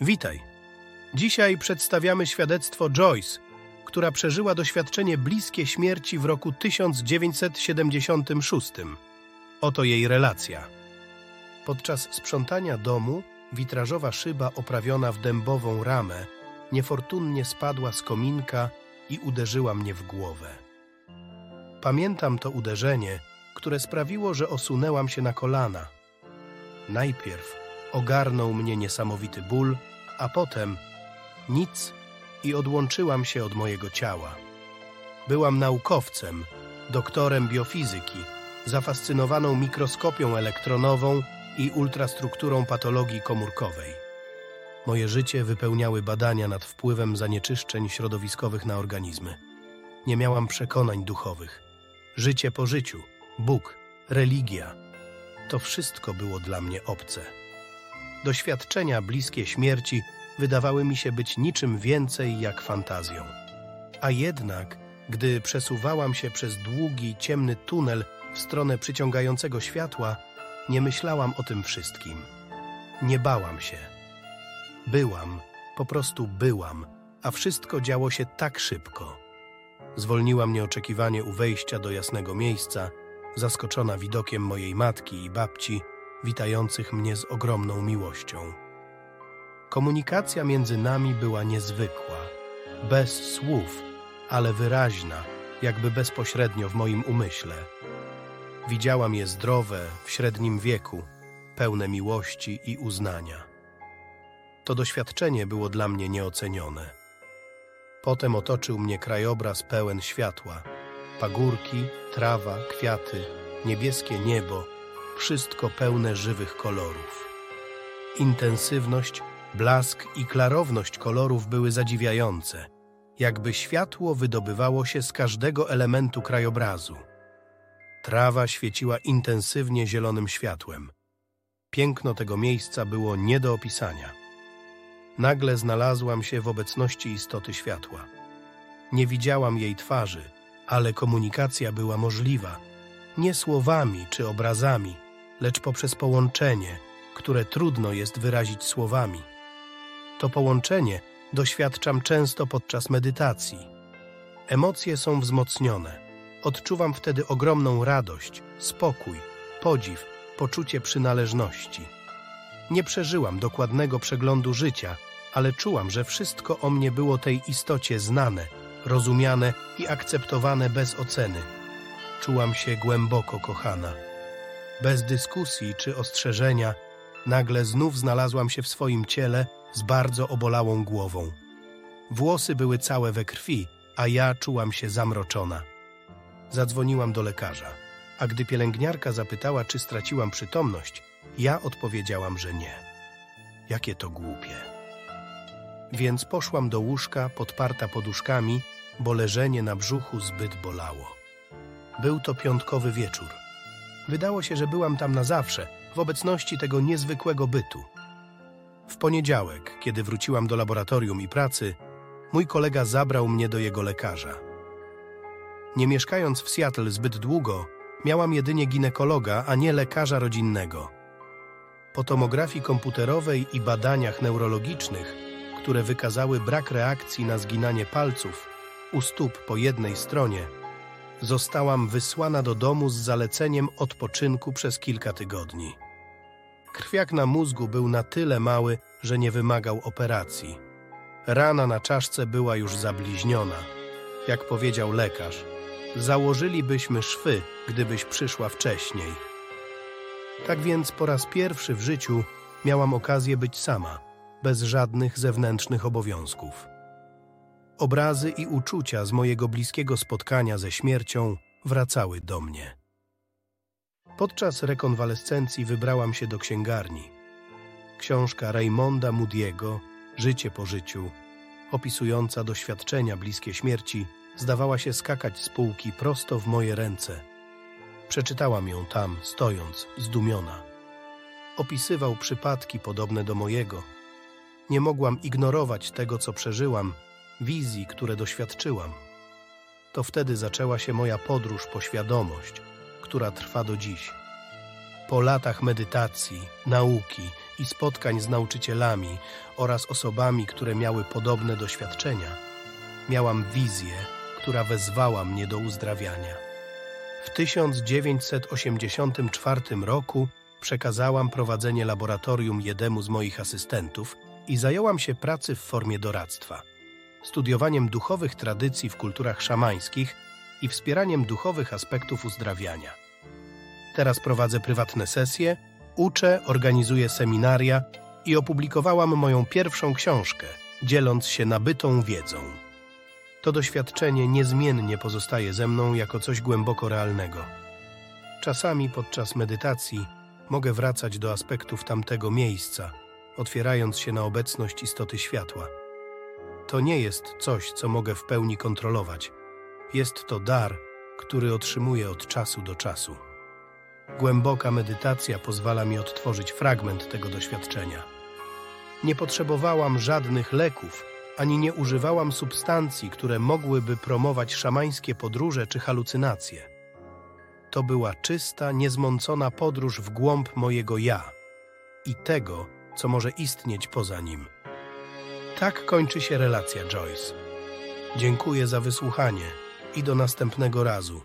Witaj. Dzisiaj przedstawiamy świadectwo Joyce, która przeżyła doświadczenie bliskie śmierci w roku 1976. Oto jej relacja. Podczas sprzątania domu witrażowa szyba oprawiona w dębową ramę niefortunnie spadła z kominka i uderzyła mnie w głowę. Pamiętam to uderzenie, które sprawiło, że osunęłam się na kolana. Najpierw ogarnął mnie niesamowity ból, a potem nic i odłączyłam się od mojego ciała. Byłam naukowcem, doktorem biofizyki, zafascynowaną mikroskopią elektronową i ultrastrukturą patologii komórkowej. Moje życie wypełniały badania nad wpływem zanieczyszczeń środowiskowych na organizmy. Nie miałam przekonań duchowych. Życie po życiu, Bóg, religia to wszystko było dla mnie obce. Doświadczenia bliskie śmierci wydawały mi się być niczym więcej jak fantazją. A jednak, gdy przesuwałam się przez długi, ciemny tunel w stronę przyciągającego światła, nie myślałam o tym wszystkim. Nie bałam się. Byłam, po prostu byłam, a wszystko działo się tak szybko. Zwolniła mnie oczekiwanie u wejścia do jasnego miejsca, zaskoczona widokiem mojej matki i babci, witających mnie z ogromną miłością. Komunikacja między nami była niezwykła, bez słów, ale wyraźna, jakby bezpośrednio w moim umyśle. Widziałam je zdrowe, w średnim wieku, pełne miłości i uznania. To doświadczenie było dla mnie nieocenione. Potem otoczył mnie krajobraz pełen światła, pagórki, trawa, kwiaty, niebieskie niebo, wszystko pełne żywych kolorów. Intensywność, blask i klarowność kolorów były zadziwiające, jakby światło wydobywało się z każdego elementu krajobrazu. Trawa świeciła intensywnie zielonym światłem. Piękno tego miejsca było nie do opisania. Nagle znalazłam się w obecności istoty światła. Nie widziałam jej twarzy, ale komunikacja była możliwa, nie słowami czy obrazami, lecz poprzez połączenie, które trudno jest wyrazić słowami. To połączenie doświadczam często podczas medytacji. Emocje są wzmocnione. Odczuwam wtedy ogromną radość, spokój, podziw, poczucie przynależności. Nie przeżyłam dokładnego przeglądu życia, ale czułam, że wszystko o mnie było tej istocie znane, rozumiane i akceptowane bez oceny. Czułam się głęboko kochana. Bez dyskusji czy ostrzeżenia, nagle znów znalazłam się w swoim ciele z bardzo obolałą głową. Włosy były całe we krwi, a ja czułam się zamroczona. Zadzwoniłam do lekarza, a gdy pielęgniarka zapytała, czy straciłam przytomność, ja odpowiedziałam, że nie. Jakie to głupie. Więc poszłam do łóżka, podparta poduszkami, bo leżenie na brzuchu zbyt bolało. Był to piątkowy wieczór. Wydało się, że byłam tam na zawsze, w obecności tego niezwykłego bytu. W poniedziałek, kiedy wróciłam do laboratorium i pracy, mój kolega zabrał mnie do jego lekarza. Nie mieszkając w Seattle zbyt długo, miałam jedynie ginekologa, a nie lekarza rodzinnego. Po tomografii komputerowej i badaniach neurologicznych, które wykazały brak reakcji na zginanie palców u stóp po jednej stronie, zostałam wysłana do domu z zaleceniem odpoczynku przez kilka tygodni. Krwiak na mózgu był na tyle mały, że nie wymagał operacji. Rana na czaszce była już zabliźniona. Jak powiedział lekarz, założylibyśmy szwy, gdybyś przyszła wcześniej. Tak więc po raz pierwszy w życiu miałam okazję być sama, bez żadnych zewnętrznych obowiązków. Obrazy i uczucia z mojego bliskiego spotkania ze śmiercią wracały do mnie. Podczas rekonwalescencji wybrałam się do księgarni. Książka Raymonda Moody'ego Życie po życiu, opisująca doświadczenia bliskie śmierci, zdawała się skakać z półki prosto w moje ręce. Przeczytałam ją tam, stojąc, zdumiona. Opisywał przypadki podobne do mojego. Nie mogłam ignorować tego, co przeżyłam, wizji, które doświadczyłam. To wtedy zaczęła się moja podróż po świadomość, która trwa do dziś. Po latach medytacji, nauki i spotkań z nauczycielami oraz osobami, które miały podobne doświadczenia, miałam wizję, która wezwała mnie do uzdrawiania. W 1984 roku przekazałam prowadzenie laboratorium jednemu z moich asystentów i zająłam się pracy w formie doradztwa, studiowaniem duchowych tradycji w kulturach szamańskich i wspieraniem duchowych aspektów uzdrawiania. Teraz prowadzę prywatne sesje, uczę, organizuję seminaria i opublikowałam moją pierwszą książkę, dzieląc się nabytą wiedzą. To doświadczenie niezmiennie pozostaje ze mną jako coś głęboko realnego. Czasami podczas medytacji mogę wracać do aspektów tamtego miejsca, otwierając się na obecność istoty światła. To nie jest coś, co mogę w pełni kontrolować. Jest to dar, który otrzymuję od czasu do czasu. Głęboka medytacja pozwala mi odtworzyć fragment tego doświadczenia. Nie potrzebowałam żadnych leków, ani nie używałam substancji, które mogłyby promować szamańskie podróże czy halucynacje. To była czysta, niezmącona podróż w głąb mojego ja i tego, co może istnieć poza nim. Tak kończy się relacja Joyce. Dziękuję za wysłuchanie i do następnego razu.